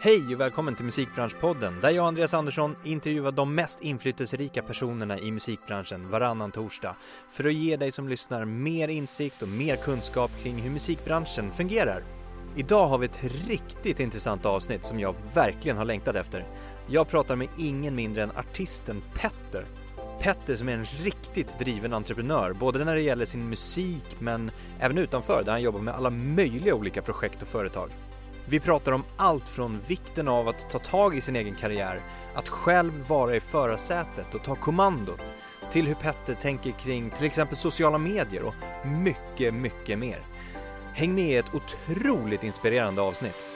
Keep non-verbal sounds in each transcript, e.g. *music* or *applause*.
Hej och välkommen till Musikbranschpodden där jag och Andreas Andersson intervjuar de mest inflytelserika personerna i musikbranschen varannan torsdag för att ge dig som lyssnar mer insikt och mer kunskap kring hur musikbranschen fungerar. Idag har vi ett riktigt intressant avsnitt som jag verkligen har längtat efter. Jag pratar med ingen mindre än artisten Petter. Petter som är en riktigt driven entreprenör, både när det gäller sin musik men även utanför där han jobbar med alla möjliga olika projekt och företag. Vi pratar om allt från vikten av att ta tag i sin egen karriär, att själv vara i förarsätet och ta kommandot, till hur Petter tänker kring till exempel sociala medier och mycket, mycket mer. Häng med i ett otroligt inspirerande avsnitt.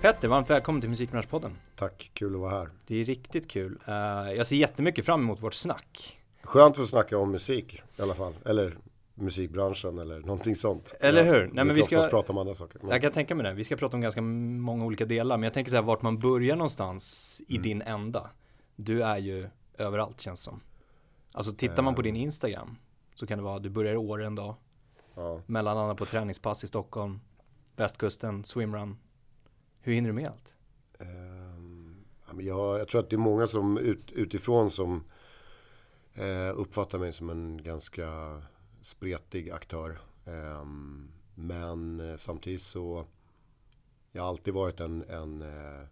Petter, varmt välkommen till Musikbranschpodden. Tack, kul att vara här. Det är riktigt kul. Uh, jag ser jättemycket fram emot vårt snack. Skönt att få snacka om musik i alla fall. Eller musikbranschen eller någonting sånt. Eller hur? Nej, men vi ska prata om andra saker. Men... Jag kan tänka mig det. Vi ska prata om ganska många olika delar, men jag tänker så här vart man börjar någonstans i mm. din ända. Du är ju överallt känns som. Alltså tittar man på din Instagram så kan det vara du börjar i år en dag. Ja. Mellan annat på träningspass i Stockholm, västkusten, swimrun. Hur hinner du med allt? Um, ja, jag tror att det är många som ut, utifrån som uh, uppfattar mig som en ganska spretig aktör. Ehm, men eh, samtidigt så jag har alltid varit en, en eh,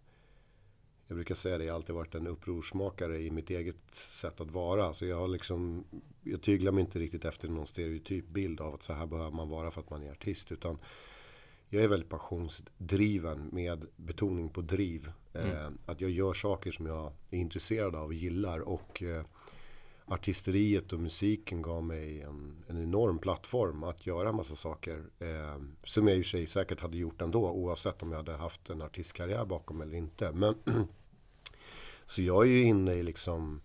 jag brukar säga det, jag har alltid varit en upprorsmakare i mitt eget sätt att vara. Så jag har liksom, jag tyglar mig inte riktigt efter någon stereotyp bild av att så här behöver man vara för att man är artist. Utan jag är väldigt passionsdriven med betoning på driv. Mm. Eh, att jag gör saker som jag är intresserad av och gillar. Och eh, artisteriet och musiken gav mig en, en enorm plattform att göra en massa saker. Eh, som jag i och för sig säkert hade gjort ändå oavsett om jag hade haft en artistkarriär bakom eller inte. Men *clears throat* så jag är ju inne i liksom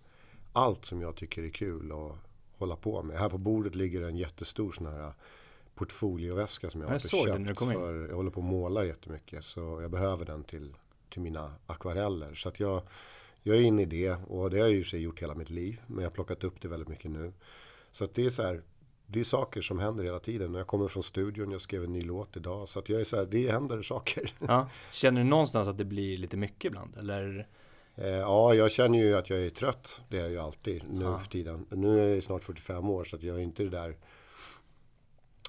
allt som jag tycker är kul att hålla på med. Här på bordet ligger en jättestor sån här portfolioväska som jag, jag har köpt. För, jag håller på att måla jättemycket så jag behöver den till, till mina akvareller. Så att jag jag är inne i det och det har jag ju sig gjort hela mitt liv. Men jag har plockat upp det väldigt mycket nu. Så att det är så här. Det är saker som händer hela tiden. Jag kommer från studion, jag skrev en ny låt idag. Så att jag är så här, det händer saker. *laughs* Ja. Känner du någonstans att det blir lite mycket ibland? Eller? Eh, ja, jag känner ju att jag är trött. Det är jag ju alltid nu ja. för tiden. Nu är jag snart 45 år så att jag är inte det där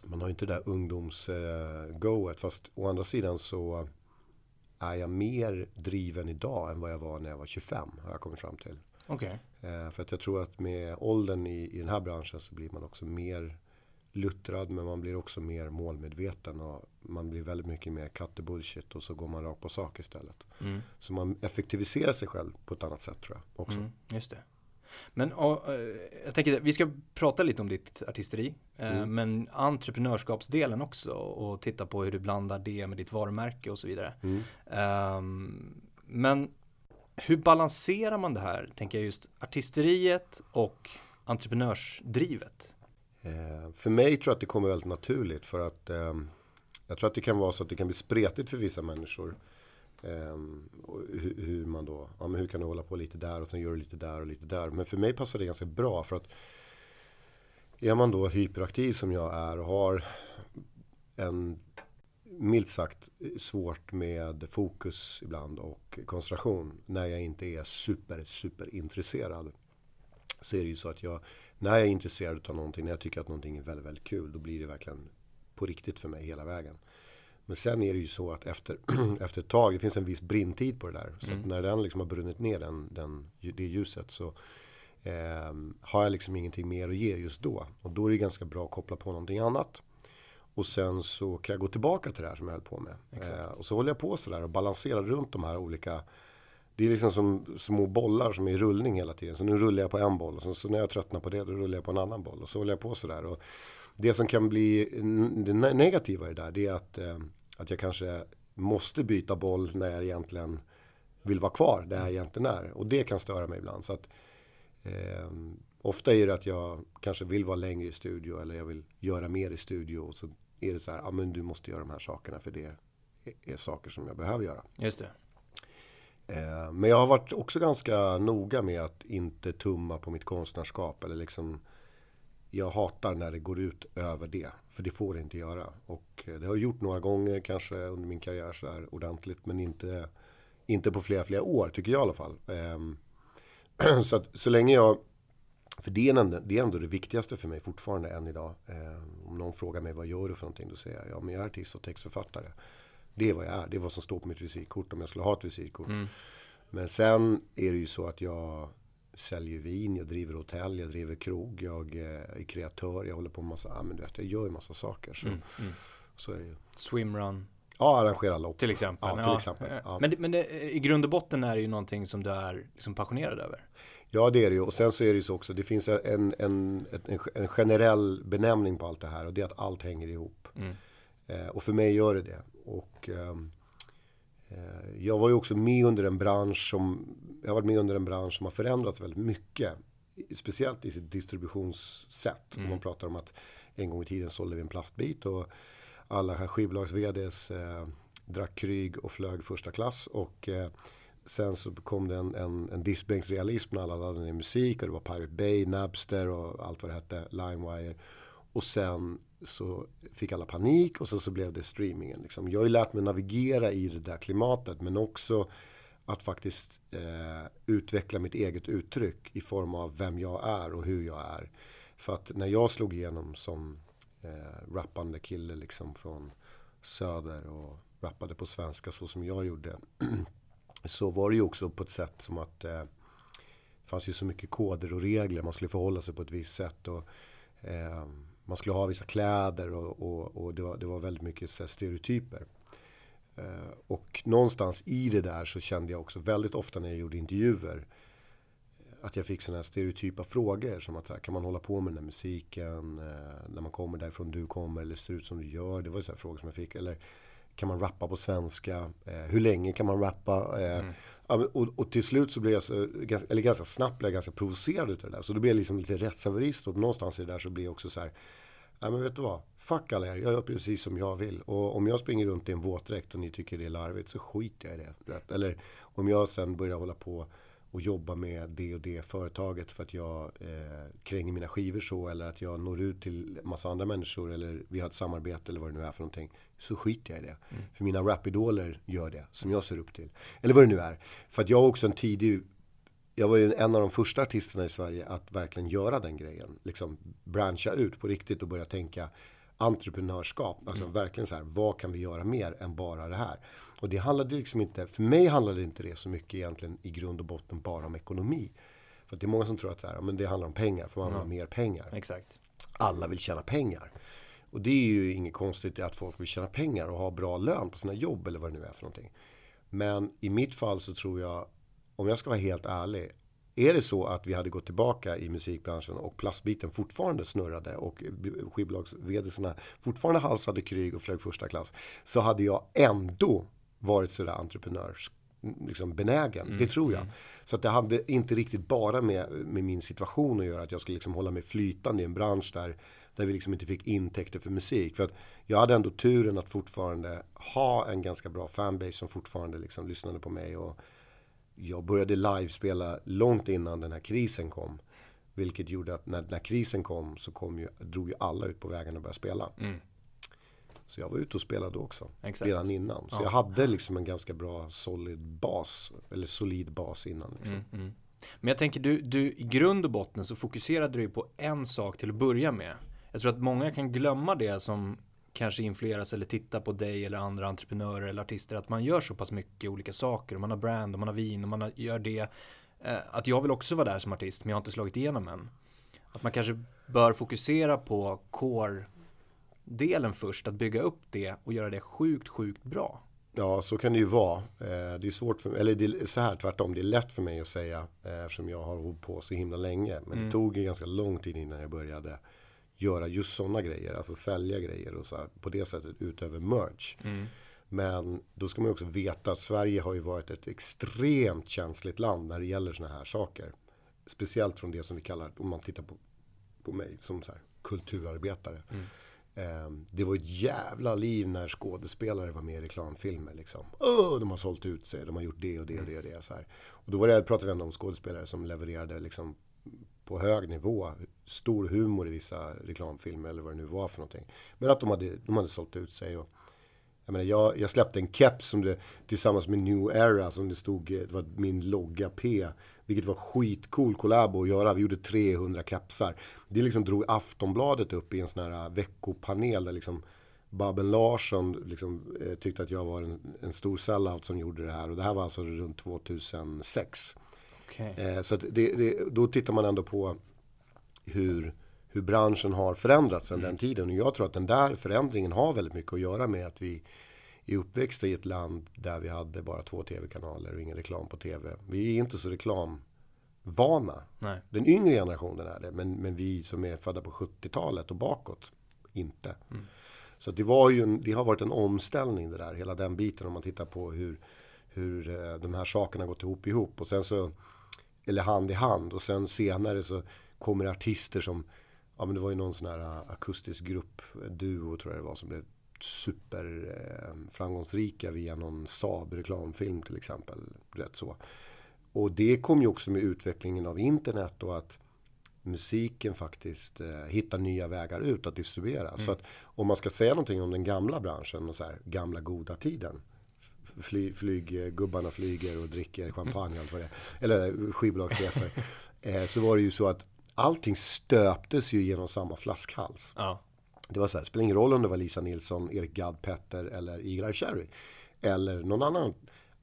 man har inte det där ungdomsgoet. Eh, fast å andra sidan så är jag mer driven idag än vad jag var när jag var 25. Har jag kommit fram till. Okay. Eh, för att jag tror att med åldern i, i den här branschen så blir man också mer luttrad men man blir också mer målmedveten och man blir väldigt mycket mer cut the bullshit och så går man rakt på sak istället. Mm. Så man effektiviserar sig själv på ett annat sätt tror jag också. Mm, just det. Men eh, jag tänker, vi ska prata lite om ditt artisteri. Eh, mm. Men entreprenörskapsdelen också och titta på hur du blandar det med ditt varumärke och så vidare. Mm. Um, men hur balanserar man det här, tänker jag just artisteriet och entreprenörsdrivet? Eh, för mig tror jag att det kommer väldigt naturligt för att eh, jag tror att det kan vara så att det kan bli spretigt för vissa människor. Ehm, um, hur, hur, man då, ja men hur kan du hålla på lite där och sen gör du lite där och lite där. Men för mig passar det ganska bra för att är man då hyperaktiv som jag är och har en milt sagt svårt med fokus ibland och koncentration när jag inte är super, super intresserad. Så är det ju så att jag, när jag är intresserad av någonting, när jag tycker att någonting är väldigt, väldigt kul, då blir det verkligen på riktigt för mig hela vägen. Men sen är det ju så att efter, *clears throat* efter ett tag, det finns en viss brintid på det där. Så mm. när den liksom har brunnit ner den, den, det ljuset så eh, har jag liksom ingenting mer att ge just då. Och då är det ganska bra att koppla på någonting annat. Och sen så kan jag gå tillbaka till det här som jag höll på med. Eh, och så håller jag på sådär och balanserar runt de här olika det är liksom som små bollar som är i rullning hela tiden. Så nu rullar jag på en boll och så, så när jag tröttnar på det då rullar jag på en annan boll. Och så håller jag på sådär. Och det som kan bli det negativa i det där det är att, eh, att jag kanske måste byta boll när jag egentligen vill vara kvar där jag egentligen är. Och det kan störa mig ibland. Så att, eh, ofta är det att jag kanske vill vara längre i studio eller jag vill göra mer i studio. Och så är det så här, ja men du måste göra de här sakerna för det är, är saker som jag behöver göra. Just det. Eh, men jag har varit också ganska noga med att inte tumma på mitt konstnärskap eller liksom jag hatar när det går ut över det. För det får det inte göra. Och det har det gjort några gånger kanske under min karriär så här ordentligt. Men inte, inte på flera, flera år tycker jag i alla fall. Ehm, *clears throat* så, att, så länge jag för det är, ändå, det är ändå det viktigaste för mig fortfarande än idag. Eh, om någon frågar mig vad gör du för någonting? Då säger jag, ja men jag är artist och textförfattare. Det är vad jag är. Det är vad som står på mitt visitkort om jag skulle ha ett visitkort. Mm. Men sen är det ju så att jag säljer vin, jag driver hotell, jag driver krog, jag eh, är kreatör, jag håller på med massa, ja men du vet, jag gör en massa saker. Så, mm, mm. så är det ju. Swimrun. Ja, arrangera lopp. Till exempel. Ja, till ja. exempel. Ja. Men, men det, i grund och botten är det ju någonting som du är liksom passionerad över. Ja, det är det ju. Och sen så är det ju så också. Det finns en, en, en, en generell benämning på allt det här. Och det är att allt hänger ihop. Mm. Eh, och för mig gör det det. Och eh, jag var ju också med under en bransch som... Jag varit med under en bransch som har förändrats väldigt mycket. Speciellt i sitt distributionssätt. Mm. Man pratar om att en gång i tiden sålde vi en plastbit. Och alla skivbolags-VDs eh, drack kryg och flög första klass. Och eh, Sen så kom det en, en, en diskbänksrealism när alla laddade ner musik och det var Pirate Bay, Napster och allt vad det hette, LimeWire. Och sen så fick alla panik och sen så blev det streamingen. Liksom. Jag har ju lärt mig navigera i det där klimatet men också att faktiskt eh, utveckla mitt eget uttryck i form av vem jag är och hur jag är. För att när jag slog igenom som eh, rappande kille liksom från Söder och rappade på svenska så som jag gjorde *clears throat* så var det ju också på ett sätt som att eh, det fanns ju så mycket koder och regler. Man skulle förhålla sig på ett visst sätt. Och, eh, man skulle ha vissa kläder och, och, och det, var, det, var, väldigt mycket så stereotyper. Eh, och någonstans i det där så kände jag också väldigt ofta när jag gjorde intervjuer att jag fick sådana här stereotypa frågor som att så här, kan man hålla på med den här musiken eh, när man kommer därifrån du kommer eller ser ut som du gör. Det var så här frågor som jag fick. Eller kan man rappa på svenska? Eh, hur länge kan man rappa? Eh, mm. och, och, till slut så blev jag, så, eller ganska snabbt blev jag ganska provocerad utav det där. Så då blev jag liksom lite rättshaverist och någonstans i det där så blir jag också så här. Nej men vet du vad? Fuck alla er, jag gör precis som jag vill. Och om jag springer runt i en våtdräkt och ni tycker det är larvigt så skiter jag i det. Eller om jag sen börjar hålla på och jobba med det och det företaget för att jag eh, kränger mina skivor så eller att jag når ut till massa andra människor eller vi har ett samarbete eller vad det nu är för någonting. Så skiter jag i det. Mm. För mina rapidoler gör det som jag ser upp till. Eller vad det nu är. För att jag också en tidig jag var ju en av de första artisterna i Sverige att verkligen göra den grejen. Liksom branscha ut på riktigt och börja tänka entreprenörskap. Alltså mm. verkligen så här, vad kan vi göra mer än bara det här? Och det handlade liksom inte, för mig handlade inte det så mycket egentligen i grund och botten bara om ekonomi. För det är många som tror att det, här, men det handlar om pengar, för man vill ha mer pengar. Exakt. Alla vill tjäna pengar. Och det är ju inget konstigt att folk vill tjäna pengar och ha bra lön på sina jobb eller vad det nu är för någonting. Men i mitt fall så tror jag, om jag ska vara helt ärlig, är det så att vi hade gått tillbaka i musikbranschen och plastbiten fortfarande snurrade och skivbolags fortfarande halsade kryg och flög första klass. Så hade jag ändå varit sådär entreprenörs liksom benägen. Mm, det tror jag. Mm. Så att det hade inte riktigt bara med, med min situation att göra. Att jag skulle liksom hålla mig flytande i en bransch där, där vi liksom inte fick intäkter för musik. För att jag hade ändå turen att fortfarande ha en ganska bra fanbase som fortfarande liksom lyssnade på mig. Och, jag började livespela långt innan den här krisen kom. Vilket gjorde att när, när krisen kom så kom ju, drog ju alla ut på vägen och började spela. Mm. Så jag var ute och spelade också. Exakt. Redan innan. Så ja. jag hade liksom en ganska bra solid bas. Eller solid bas innan. Liksom. Mm, mm. Men jag tänker, du, du, i grund och botten så fokuserade du på en sak till att börja med. Jag tror att många kan glömma det som kanske influeras eller tittar på dig eller andra entreprenörer eller artister att man gör så pass mycket olika saker och man har brand och man har vin och man gör det. Eh, att jag vill också vara där som artist men jag har inte slagit igenom än. Att man kanske bör fokusera på core delen först, att bygga upp det och göra det sjukt, sjukt bra. Ja, så kan det ju vara. Eh, det är svårt för eller det är så här tvärtom, det är lätt för mig att säga eh, eftersom jag har hållit på så himla länge. Men mm. det tog ju ganska lång tid innan jag började göra just sådana grejer, alltså sälja grejer och så här, på det sättet utöver merch. Mm. Men då ska man också veta att Sverige har ju varit ett extremt känsligt land när det gäller sådana här saker. Speciellt från det som vi kallar, om man tittar på, på mig som så här, kulturarbetare. Mm. Eh, det var ett jävla liv när skådespelare var med i reklamfilmer. Liksom. Oh, de har sålt ut sig, de har gjort det och det och det. Och det så här. Och då var det, pratade vi ändå om skådespelare som levererade liksom, på hög nivå. Stor humor i vissa reklamfilmer eller vad det nu var för någonting. Men att de hade, de hade sålt ut sig. Och, jag, menar, jag, jag släppte en keps som det, tillsammans med New Era som det stod, eh, det var min logga P. Vilket var skitcool collabo att göra. Vi gjorde 300 kepsar. Det liksom drog Aftonbladet upp i en sån här eh, veckopanel där liksom Babben Larsson liksom, eh, tyckte att jag var en, en stor sellout som gjorde det här. Och det här var alltså runt 2006. Okay. Eh, så det, det, då tittar man ändå på hur, hur branschen har förändrats sedan mm. den tiden. Och jag tror att den där förändringen har väldigt mycket att göra med att vi är uppväxta i ett land där vi hade bara två tv-kanaler och ingen reklam på tv. Vi är inte så reklamvana. Nej. Den yngre generationen är det, men, men vi som är födda på 70-talet och bakåt, inte. Mm. Så det, var ju en, det har varit en omställning det där, hela den biten om man tittar på hur, hur eh, de här sakerna gått ihop ihop. Och sen så, eller hand i hand. Och sen senare så kommer artister som, ja men det var ju någon sån här eh, akustisk grupp, duo tror jag det var, som blev super eh, via någon Saab reklamfilm till exempel. Rätt så. Och det kom ju också med utvecklingen av internet och att musiken faktiskt eh, hittar nya vägar ut att distribuera. Mm. Så att om man ska säga någonting om den gamla branschen och så här, gamla goda tiden. Fly, flyggubbarna flyger och dricker champagne allt vad det Eller skivbolagschefer. *laughs* eh, så var det ju så att allting stöptes ju genom samma flaskhals. Ja. Det var så här, spelar ingen roll om det var Lisa Nilsson, Erik Gadd Petter eller Eagle Cherry. Eller någon annan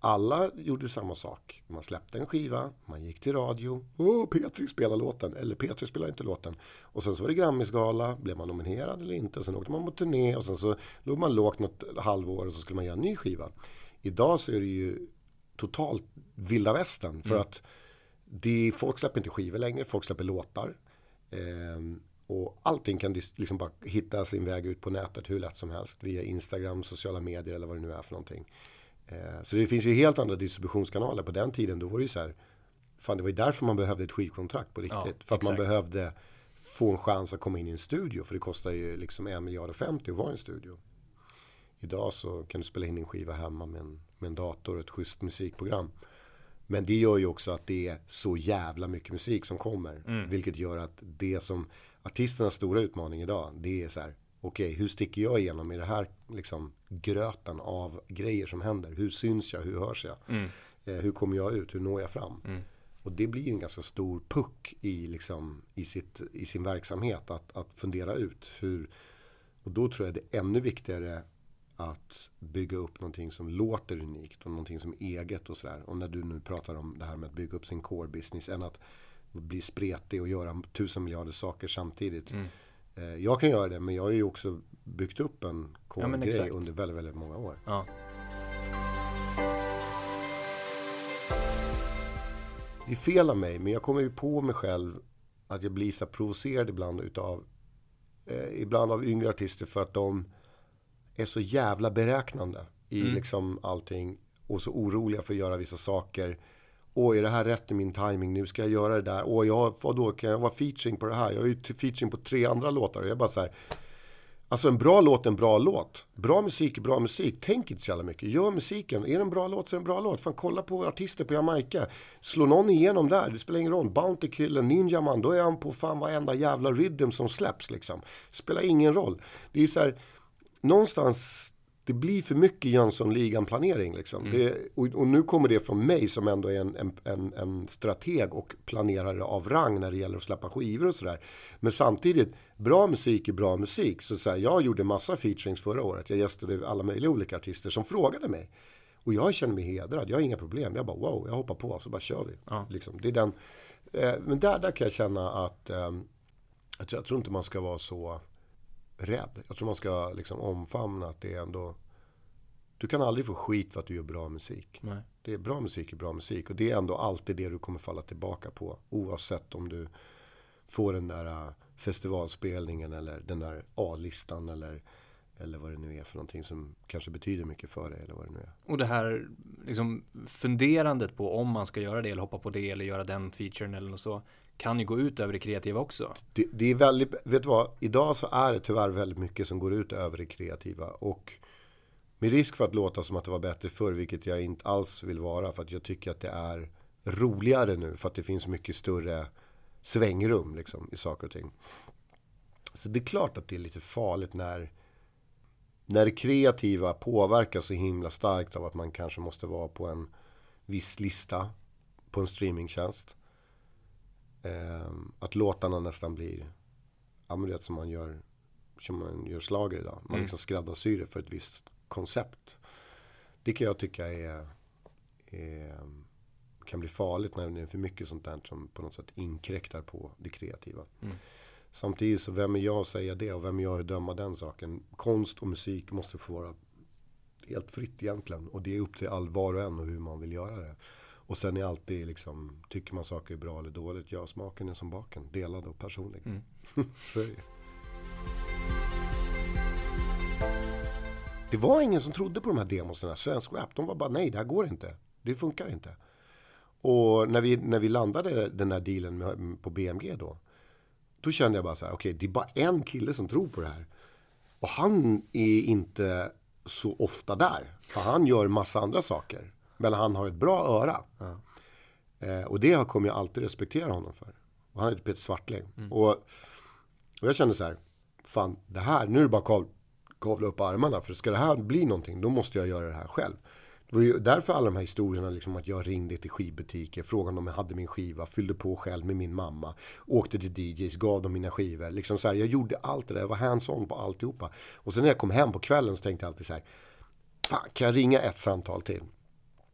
alla gjorde samma sak. Man släppte en skiva, man gick till radio. Åh, Petri spelar låten. Eller Petri spelar inte låten. Och sen så var det Grammisgala. Blev man nominerad eller inte? Sen åkte man på turné och sen så låg man lågt något halvår och så skulle man göra en ny skiva. Idag så är det ju totalt vilda västern. För mm. att det, folk släpper inte skivor längre, folk släpper låtar. Ehm, och allting kan liksom bara hitta sin väg ut på nätet hur lätt som helst. Via Instagram, sociala medier eller vad det nu är för någonting. Eh, så det finns ju helt andra distributionskanaler. På den tiden då var det ju så här. Fan, det var ju därför man behövde ett skivkontrakt på riktigt. Ja, för att exakt. man behövde få en chans att komma in i en studio. För det kostar ju liksom en miljard och 50 att vara i en studio. Idag så kan du spela in en skiva hemma med en, med en dator och ett schysst musikprogram. Men det gör ju också att det är så jävla mycket musik som kommer. Mm. Vilket gör att det som artisternas stora utmaning idag, det är så här okej, okay, hur sticker jag igenom i det här liksom, gröten av grejer som händer? Hur syns jag? Hur hörs jag? Mm. Eh, hur kommer jag ut? Hur når jag fram? Mm. Och det blir en ganska stor puck i, liksom, i, sitt, i sin verksamhet att, att fundera ut. hur Och då tror jag det är ännu viktigare att bygga upp någonting som låter unikt och någonting som är eget och sådär. Och när du nu pratar om det här med att bygga upp sin core business än att bli spretig och göra tusen miljarder saker samtidigt. Mm. Eh, jag kan göra det, men jag har ju också byggt upp en core-grej ja, under väldigt, väldigt många år. Ja. Det är fel av mig, men jag kommer ju på mig själv att jag blir så provocerad ibland utav eh, ibland av yngre artister för att de är så jävla beräknande i mm. liksom allting och så oroliga för att göra vissa saker Åh, är det här rätt i min timing? Nu ska jag göra det där. Åh, jag, vadå, kan jag vara featuring på det här? Jag är ju featuring på tre andra låtar. Jag är bara så här. Alltså en bra låt är en bra låt. Bra musik är bra musik. Tänk inte så jävla mycket. Gör musiken. Är det en bra låt så är det en bra låt. Fan, kolla på artister på Jamaica. Slå någon igenom där. Det spelar ingen roll. Bounty Killen, Ninja Man. Då är han på fan varenda jävla rhythm som släpps liksom. Spelar ingen roll. Det är så här. Någonstans det blir för mycket Jönssonligan-planering. Liksom. Mm. och, och, nu kommer det från mig som ändå är en, en, en, en, strateg och planerare av rang när det gäller att släppa skivor och sådär. Men samtidigt, bra musik är bra musik. Så, så här, jag gjorde massa featurings förra året. Jag gästade alla möjliga olika artister som frågade mig. Och jag känner mig hedrad, jag har inga problem. Jag bara wow, jag hoppar på så bara kör vi. Ja. Liksom, det är den, eh, men där, där kan jag känna att eh, jag, tror, jag tror inte man ska vara så rädd. Jag tror man ska liksom omfamna att det är ändå du kan aldrig få skit för att du gör bra musik. Nej. Det är bra musik är bra musik och det är ändå alltid det du kommer falla tillbaka på. Oavsett om du får den där äh, festivalspelningen eller den där A-listan eller, eller vad det nu är för någonting som kanske betyder mycket för dig eller vad det nu är. Och det här liksom funderandet på om man ska göra det eller hoppa på det eller göra den featuren eller något så kan ju gå ut över det kreativa också. Det, det, är väldigt, vet du vad, idag så är det tyvärr väldigt mycket som går ut över det kreativa och med risk för att låta som att det var bättre förr, vilket jag inte alls vill vara. För att jag tycker att det är roligare nu. För att det finns mycket större svängrum liksom, i saker och ting. Så det är klart att det är lite farligt när, när det kreativa påverkas så himla starkt av att man kanske måste vara på en viss lista på en streamingtjänst. Eh, att låtarna nästan blir, ja men det som man gör, som man gör slager idag. Man mm. liksom skräddarsyr det för ett visst koncept. Det kan jag tycka är, är, kan bli farligt när det är för mycket sånt där som på något sätt inkräktar på det kreativa. Mm. Samtidigt så vem är jag att säga det och vem är jag att döma den saken. Konst och musik måste få vara helt fritt egentligen. Och det är upp till all var och en och hur man vill göra det. Och sen är alltid liksom, tycker man saker är bra eller dåligt, ja smaken är som baken, delad och personlig. Mm. *laughs* så är det. det var ingen som trodde på de här demosarna, svensk rap. De var bara nej, det här går inte. Det funkar inte. Och när vi, när vi landade den här dealen med, på BMG då. Då kände jag bara så här, okej okay, det är bara en kille som tror på det här. Och han är inte så ofta där. För han gör massa andra saker. Men han har ett bra öra. Ja. Eh, och det kommer jag alltid respektera honom för. Och han heter Peter Svartling. Mm. Och, och jag kände så här, fan det här, nu är det bara att kavla upp armarna. För ska det här bli någonting, då måste jag göra det här själv. Det var ju därför alla de här historierna, liksom att jag ringde till skivbutiker, frågade om jag hade min skiva, fyllde på själv med min mamma, åkte till DJs, gav dem mina skivor. Liksom så här, jag gjorde allt det där, jag var hands-on på alltihopa. Och sen när jag kom hem på kvällen så tänkte jag alltid så här, fan, kan jag ringa ett samtal till?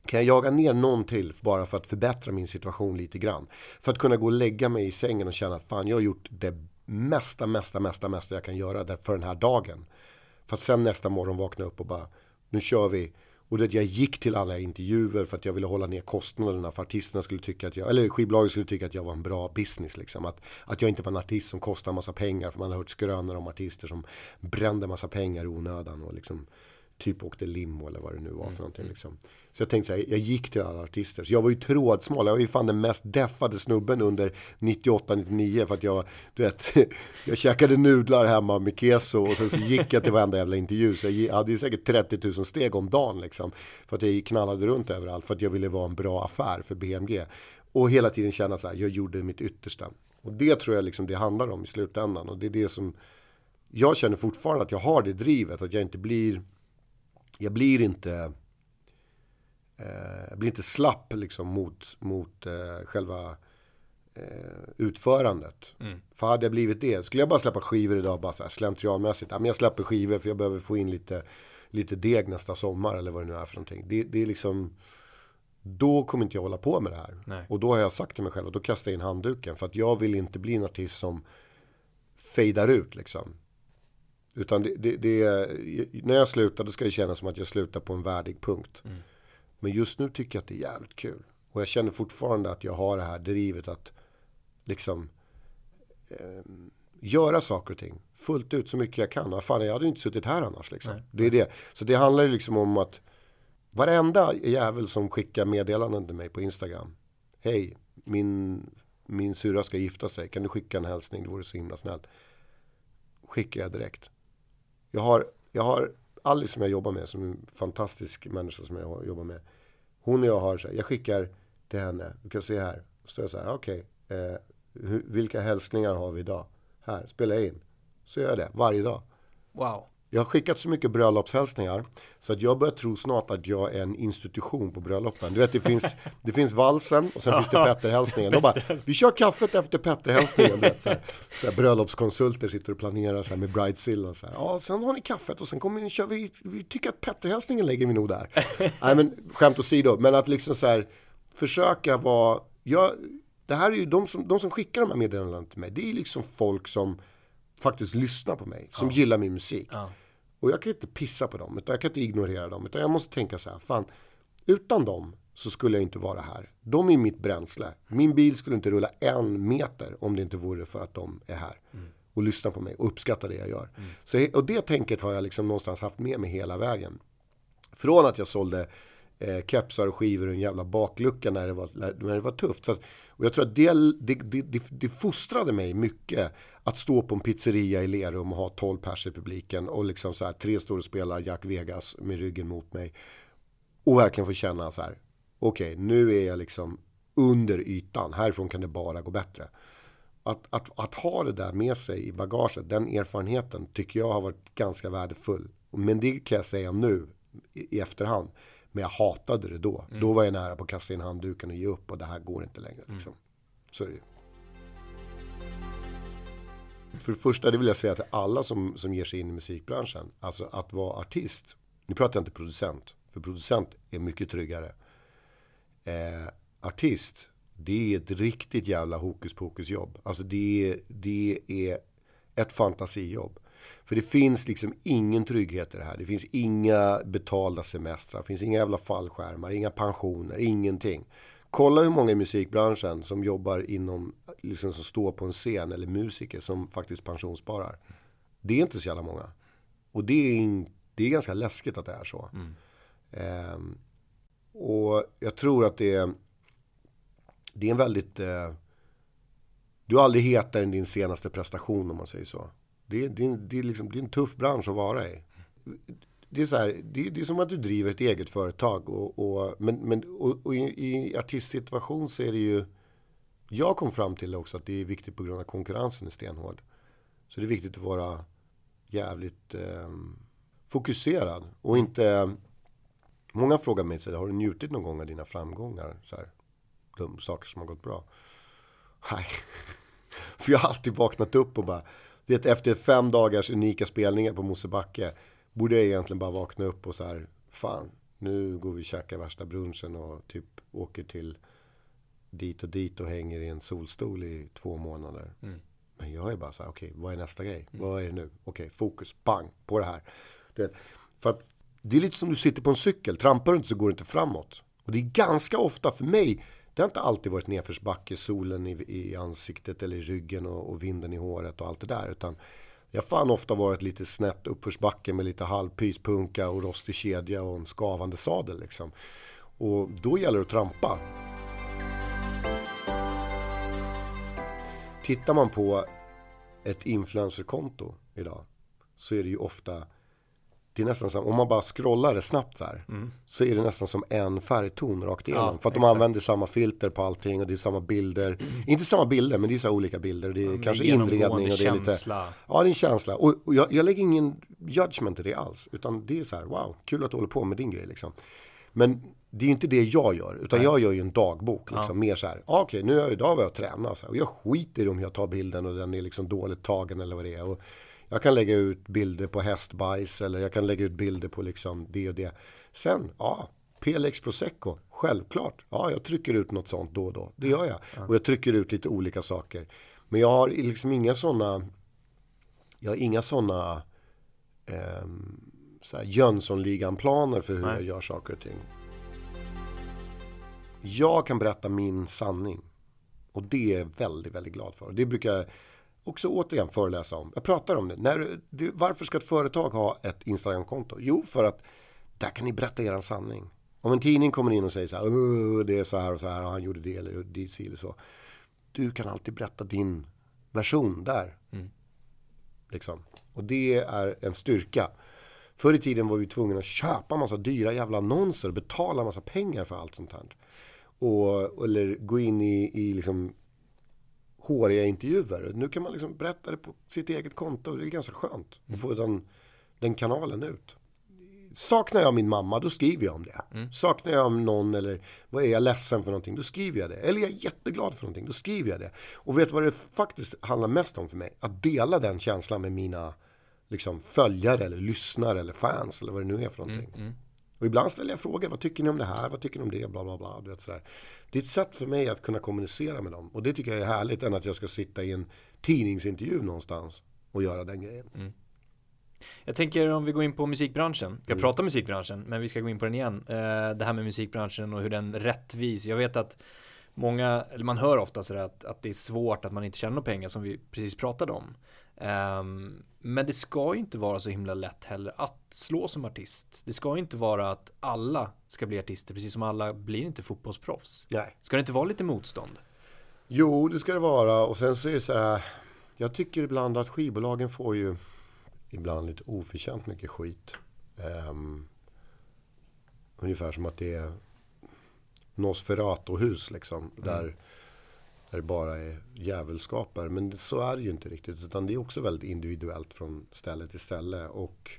Kan jag jaga ner någon till bara för att förbättra min situation lite grann? För att kunna gå och lägga mig i sängen och känna att fan, jag har gjort det mesta, mesta, mesta, mesta jag kan göra för den här dagen. För att sen nästa morgon vakna upp och bara, nu kör vi. Och det, jag gick till alla intervjuer för att jag ville hålla ner kostnaderna för artisterna skulle tycka att jag, eller skivbolaget skulle tycka att jag var en bra business liksom. Att, att jag inte var en artist som kostar en massa pengar för man har hört skrönor om artister som brände massa pengar i onödan och liksom typ åkte limo eller vad det nu var för mm. någonting. Liksom. Så jag tänkte så här, jag gick till alla artister. Så jag var ju trådsmal, jag var ju fan den mest deffade snubben under 98-99 för att jag, du vet, *laughs* jag käkade nudlar hemma med keso och sen så gick jag till varenda jävla intervju. Så jag hade ju säkert 30 000 steg om dagen liksom. För att jag knallade runt överallt för att jag ville vara en bra affär för BMG. Och hela tiden känna så här, jag gjorde mitt yttersta. Och det tror jag liksom det handlar om i slutändan. Och det är det som jag känner fortfarande att jag har det drivet, att jag inte blir jag blir inte jag blir inte slapp liksom mot, mot eh, själva eh, utförandet. Mm. För hade jag blivit det, skulle jag bara släppa skivor idag bara så här slentrianmässigt. Ja, men jag släpper skivor för jag behöver få in lite, lite deg nästa sommar eller vad det nu är för någonting. Det, det är liksom, då kommer inte jag hålla på med det här. Nej. Och då har jag sagt till mig själv, och då kastar jag in handduken. För att jag vill inte bli en artist som fejdar ut liksom. Utan det, det, det, när jag slutar då ska det kännas som att jag slutar på en värdig punkt. Mm. Men just nu tycker jag att det är jävligt kul. Och jag känner fortfarande att jag har det här drivet att liksom eh, göra saker och ting fullt ut så mycket jag kan. Fan, jag hade inte suttit här annars. Liksom. Det är det. Så det handlar ju liksom om att varenda jävel som skickar meddelanden till mig på Instagram. Hej, min, min syra ska gifta sig. Kan du skicka en hälsning? Det vore så himla snällt. Skickar jag direkt. Jag har, jag har Alice som jag jobbar med, som är en fantastisk människa som jag jobbar med. Hon och jag har så här, jag skickar till henne, du kan se här. Så står jag så här, okej, okay, eh, vilka hälsningar har vi idag? Här, spela in. Så gör jag det, varje dag. Wow. Jag har skickat så mycket bröllopshälsningar så att jag börjar tro snart att jag är en institution på bröllopen. Du vet, det finns, det finns valsen och sen finns det Petterhälsningen. De bara, vi kör kaffet efter Petterhälsningen. Vet, så här, så här, bröllopskonsulter sitter och planerar så här, med bridezilla. Så här. Ja, sen har ni kaffet och sen kommer ni, kör vi, vi tycker att Petterhälsningen lägger vi nog där. Nej, men skämt åsido, men att liksom så här försöka vara, jag, det här är ju de som, de som skickar de här meddelandena till mig, det är liksom folk som faktiskt lyssnar på mig, som ja. gillar min musik. Ja. Och jag kan inte pissa på dem, utan jag kan inte ignorera dem. Utan jag måste tänka så här, fan, utan dem så skulle jag inte vara här. De är mitt bränsle. Min bil skulle inte rulla en meter om det inte vore för att de är här. Mm. Och lyssnar på mig och uppskattar det jag gör. Mm. Så, och det tänket har jag liksom någonstans haft med mig hela vägen. Från att jag sålde eh, kepsar och skivor och en jävla baklucka när det var, när det var tufft. Så att, och jag tror att det, det, det, det, fostrade mig mycket att stå på en pizzeria i Lerum och ha 12 pers i publiken och liksom så här, tre och spelar Jack Vegas med ryggen mot mig. Och verkligen få känna så här, okej, okay, nu är jag liksom under ytan, härifrån kan det bara gå bättre. att, att, att ha det där med sig i bagaget, den erfarenheten tycker jag har varit ganska värdefull. Men det kan jag säga nu i, i efterhand. Men jag hatade det då. Mm. Då var jag nära på att kasta in handduken och ge upp och det här går inte längre. Liksom. Mm. Så är det ju. För det första, det vill jag säga till alla som, som ger sig in i musikbranschen. Alltså att vara artist. Nu pratar jag inte producent. För producent är mycket tryggare. Eh, artist, det är ett riktigt jävla hokus pokus jobb. Alltså det, det är ett fantasijobb. För det finns liksom ingen trygghet i det här. Det finns inga betalda semestrar. Det finns inga jävla fallskärmar, inga pensioner, ingenting. Kolla hur många i musikbranschen som jobbar inom, liksom som står på en scen eller musiker som faktiskt pensionssparar. Det är inte så jävla många. Och det är, in, det är ganska läskigt att det är så. Mm. Um, och jag tror att det är, det är en väldigt... Uh, du har aldrig hetare än din senaste prestation om man säger så. Det är, det, är, det, är liksom, det är en tuff bransch att vara i. Det är, så här, det, det, är som att du driver ett eget företag. Och, och men, men, och, och i, i artistsituation så är det ju... Jag kom fram till också att det är viktigt på grund av konkurrensen är stenhård. Så det är viktigt att vara jävligt eh, fokuserad. Och inte... Många frågar mig, så här, har du njutit någon gång av dina framgångar? Så här, de saker som har gått bra. *laughs* Nej. För jag har alltid vaknat upp och bara det efter fem dagars unika spelningar på Mosebacke borde jag egentligen bara vakna upp och så här, fan, nu går vi och käkar värsta brunchen och typ åker till dit och dit och hänger i en solstol i två månader. Mm. Men jag är bara så här, okej, okay, vad är nästa grej? Mm. Vad är det nu? Okej, okay, fokus, bang, på det här. Det, för att det är lite som du sitter på en cykel, trampar du inte så går det inte framåt. Och det är ganska ofta för mig det har inte alltid varit nedförsbacke, solen i, i ansiktet eller i ryggen och, och, vinden i håret och allt det där. Utan jag har fan ofta varit lite snett uppförsbacke med lite halvpyspunka och rostig kedja och en skavande sadel liksom. Och då gäller det att trampa. Tittar man på ett influencerkonto idag så är det ju ofta det är nästan som, om man bara scrollar det snabbt så här, mm. så är det nästan som en färgton rakt igenom. Ja, för att de använder samma filter på allting och det är samma bilder. Mm. Inte samma bilder, men det är så olika bilder. Det är mm, kanske inredning och det är lite... Ja, det är en känsla. Och, och jag, jag, lägger ingen judgment i det alls. Utan det är så här, wow, kul att du håller på med din grej liksom. Men det är inte det jag gör, utan Nej. jag gör ju en dagbok. Liksom, ja. Mer så här, ah, okej, okay, nu idag var jag och tränade. Och jag skiter i om jag tar bilden och den är liksom dåligt tagen eller vad det är. Och, jag kan lägga ut bilder på hästbajs eller jag kan lägga ut bilder på liksom det och det. Sen, ja, PLX Prosecco, självklart. Ja, jag trycker ut något sånt då och då. Det gör jag. Och jag trycker ut lite olika saker. Men jag har liksom inga sådana jag har inga sådana eh, så Jönssonligan-planer för hur Nej. jag gör saker och ting. Jag kan berätta min sanning. Och det är jag väldigt, väldigt glad för. Det brukar också återigen föreläsa om. Jag pratar om det. När du, varför ska ett företag ha ett Instagramkonto? Jo, för att där kan ni berätta er sanning. Om en tidning kommer in och säger så här, det är så här och så här, och han gjorde det eller det eller så. Du kan alltid berätta din version där. Mm. Liksom. Och det är en styrka. Förr i tiden var vi tvungna att köpa massa dyra jävla annonser och betala massa pengar för allt sånt här. Och, eller gå in i, i liksom håriga intervjuer. Nu kan man liksom berätta det på sitt eget konto. Det är ganska skönt att få den, den kanalen ut. Saknar jag min mamma, då skriver jag om det. Mm. Saknar jag någon eller vad är jag ledsen för någonting, då skriver jag det. Eller jag är jätteglad för någonting, då skriver jag det. Och vet du vad det faktiskt handlar mest om för mig? Att dela den känslan med mina liksom, följare eller lyssnare eller fans eller vad det nu är för någonting. Mm, mm. Och ibland ställer jag frågor, vad tycker ni om det här, vad tycker ni om det, bla bla bla. Du vet, sådär. Det är ett sätt för mig att kunna kommunicera med dem. Och det tycker jag är härligt än att jag ska sitta i en tidningsintervju någonstans och göra den grejen. Mm. Jag tänker om vi går in på musikbranschen. Jag mm. pratar musikbranschen, men vi ska gå in på den igen. Eh, det här med musikbranschen och hur den rättvis. Jag vet att många, eller man hör ofta sådär att, att det är svårt att man inte tjänar pengar som vi precis pratade om. Um, men det ska ju inte vara så himla lätt heller att slå som artist. Det ska ju inte vara att alla ska bli artister, precis som alla blir inte fotbollsproffs. Nej. Ska det inte vara lite motstånd? Jo, det ska det vara. Och sen så är det så här. Jag tycker ibland att skivbolagen får ju ibland lite oförtjänt mycket skit. Um, ungefär som att det är Nosferatu-hus liksom. Mm. Där där det bara är djävulskapar. Men så är det ju inte riktigt. Utan det är också väldigt individuellt från ställe till ställe. Och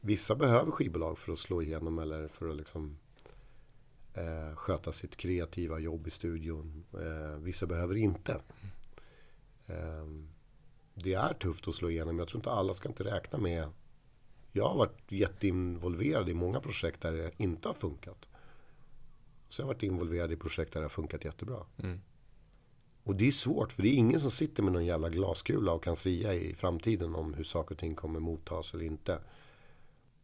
vissa behöver skivbolag för att slå igenom eller för att liksom eh, sköta sitt kreativa jobb i studion. Eh, vissa behöver inte. Eh, det är tufft att slå igenom. Jag tror inte alla ska inte räkna med. Jag har varit jätteinvolverad i många projekt där det inte har funkat. Så jag har varit involverad i projekt där det har funkat jättebra. Mm. Och det är svårt, för det är ingen som sitter med någon jävla glaskula och kan sia i framtiden om hur saker och ting kommer mottas eller inte.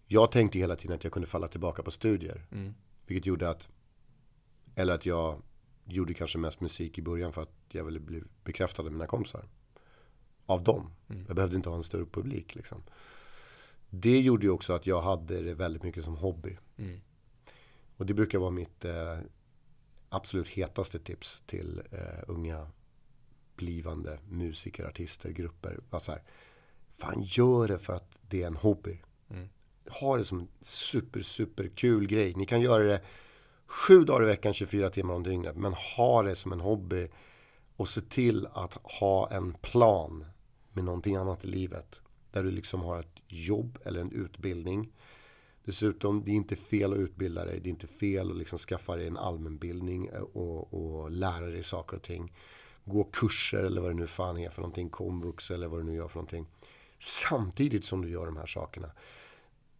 Jag tänkte hela tiden att jag kunde falla tillbaka på studier. Mm. Vilket gjorde att, eller att jag gjorde kanske mest musik i början för att jag ville bli bekräftad av mina kompisar. Av dem. Mm. Jag behövde inte ha en större publik liksom. Det gjorde ju också att jag hade det väldigt mycket som hobby. Mm. Och det brukar vara mitt eh, absolut hetaste tips till eh, unga blivande musiker, artister, grupper. Var så här, fan gör det för att det är en hobby. Mm. Ha det som en super, super kul grej. Ni kan göra det sju dagar i veckan, 24 timmar om dygnet. Men ha det som en hobby. Och se till att ha en plan med någonting annat i livet. Där du liksom har ett jobb eller en utbildning. Dessutom, det är inte fel att utbilda dig. Det är inte fel att liksom skaffa dig en allmänbildning och, och lära dig saker och ting. Gå kurser eller vad det nu fan är för någonting. Komvux eller vad du nu gör för någonting. Samtidigt som du gör de här sakerna.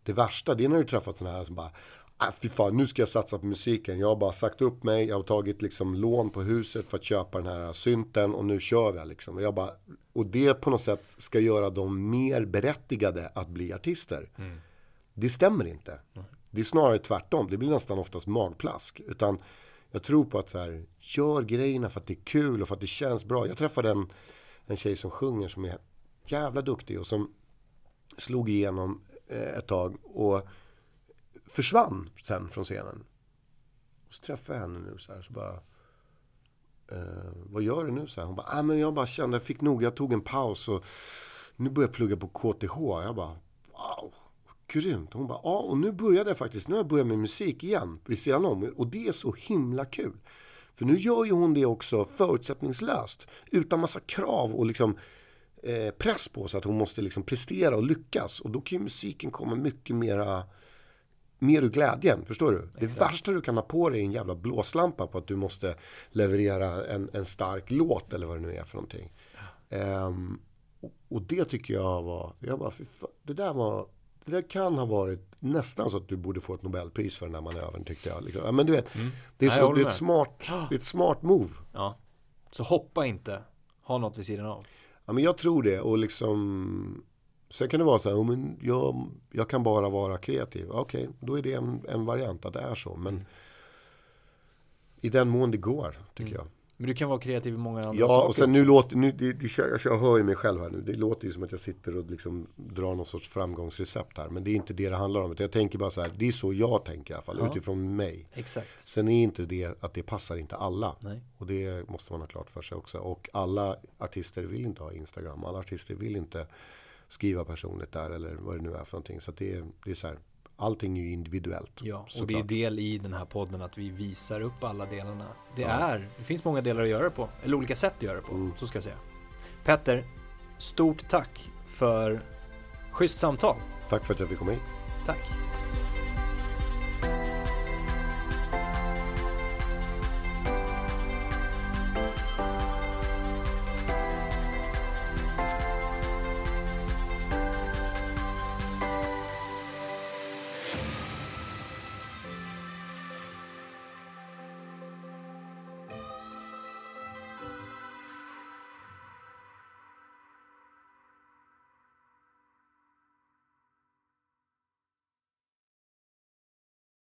Det värsta, det är när du träffar sådana här som bara ah, fy fan, nu ska jag satsa på musiken. Jag har bara sagt upp mig, jag har tagit liksom lån på huset för att köpa den här synten och nu kör vi liksom. Och, jag bara, och det på något sätt ska göra dem mer berättigade att bli artister. Mm. Det stämmer inte. Mm. Det är snarare tvärtom. Det blir nästan oftast magplask. Utan jag tror på att så här, gör grejerna för att det är kul och för att det känns bra. Jag träffade en, en tjej som sjunger som är jävla duktig och som slog igenom eh, ett tag och försvann sen från scenen. Så träffade jag henne nu så här så bara eh, vad gör du nu? Så här. Hon bara, ah, men jag bara kände, jag fick nog, jag tog en paus och nu börjar jag plugga på KTH. Jag bara, wow, grymt. Hon bara, ja och nu började jag faktiskt, nu har jag börjat med musik igen vid sidan om. Och det är så himla kul. För nu gör ju hon det också förutsättningslöst. Utan massa krav och liksom eh, press på sig att hon måste liksom prestera och lyckas. Och då kan ju musiken komma mycket mera mer ur glädjen. Förstår du? Exakt. Det värsta du kan ha på dig är en jävla blåslampa på att du måste leverera en, en stark låt eller vad det nu är för någonting. Ja. Um, och, och, det tycker jag var, jag bara, det där var det där kan ha varit nästan så att du borde få ett Nobelpris för den här manövern tyckte jag. Liksom. Ja, men du vet, mm. det, är så, det, är ett smart, det är ett smart move. Ja. Så hoppa inte, ha något vid sidan av. Ja, men jag tror det och liksom Sen kan det vara så här, oh, men jag, jag kan bara vara kreativ. Okej, okay, då är det en, en variant att det är så. Men mm. i den mån det går, tycker mm. jag. Men du kan vara kreativ i många andra ja, saker Ja, och sen också. nu låter, nu, det, det, jag, jag hör ju mig själv här nu. Det låter ju som att jag sitter och liksom drar någon sorts framgångsrecept här. Men det är inte det det handlar om. Jag tänker bara så här, det är så jag tänker i alla fall, ja. utifrån mig. Exakt. Sen är inte det att det passar inte alla. Nej. Och det måste man ha klart för sig också. Och alla artister vill inte ha Instagram. Alla artister vill inte skriva personligt där eller vad det nu är för någonting. Så det, det är så här, allting är ju individuellt. Ja, och det är del i den här podden att vi visar upp alla delarna. Det ja. är, det finns många delar att göra det på, eller olika sätt att göra det på, mm. så ska jag säga. Petter, stort tack för schysst samtal. Tack för att jag fick komma hit. Tack.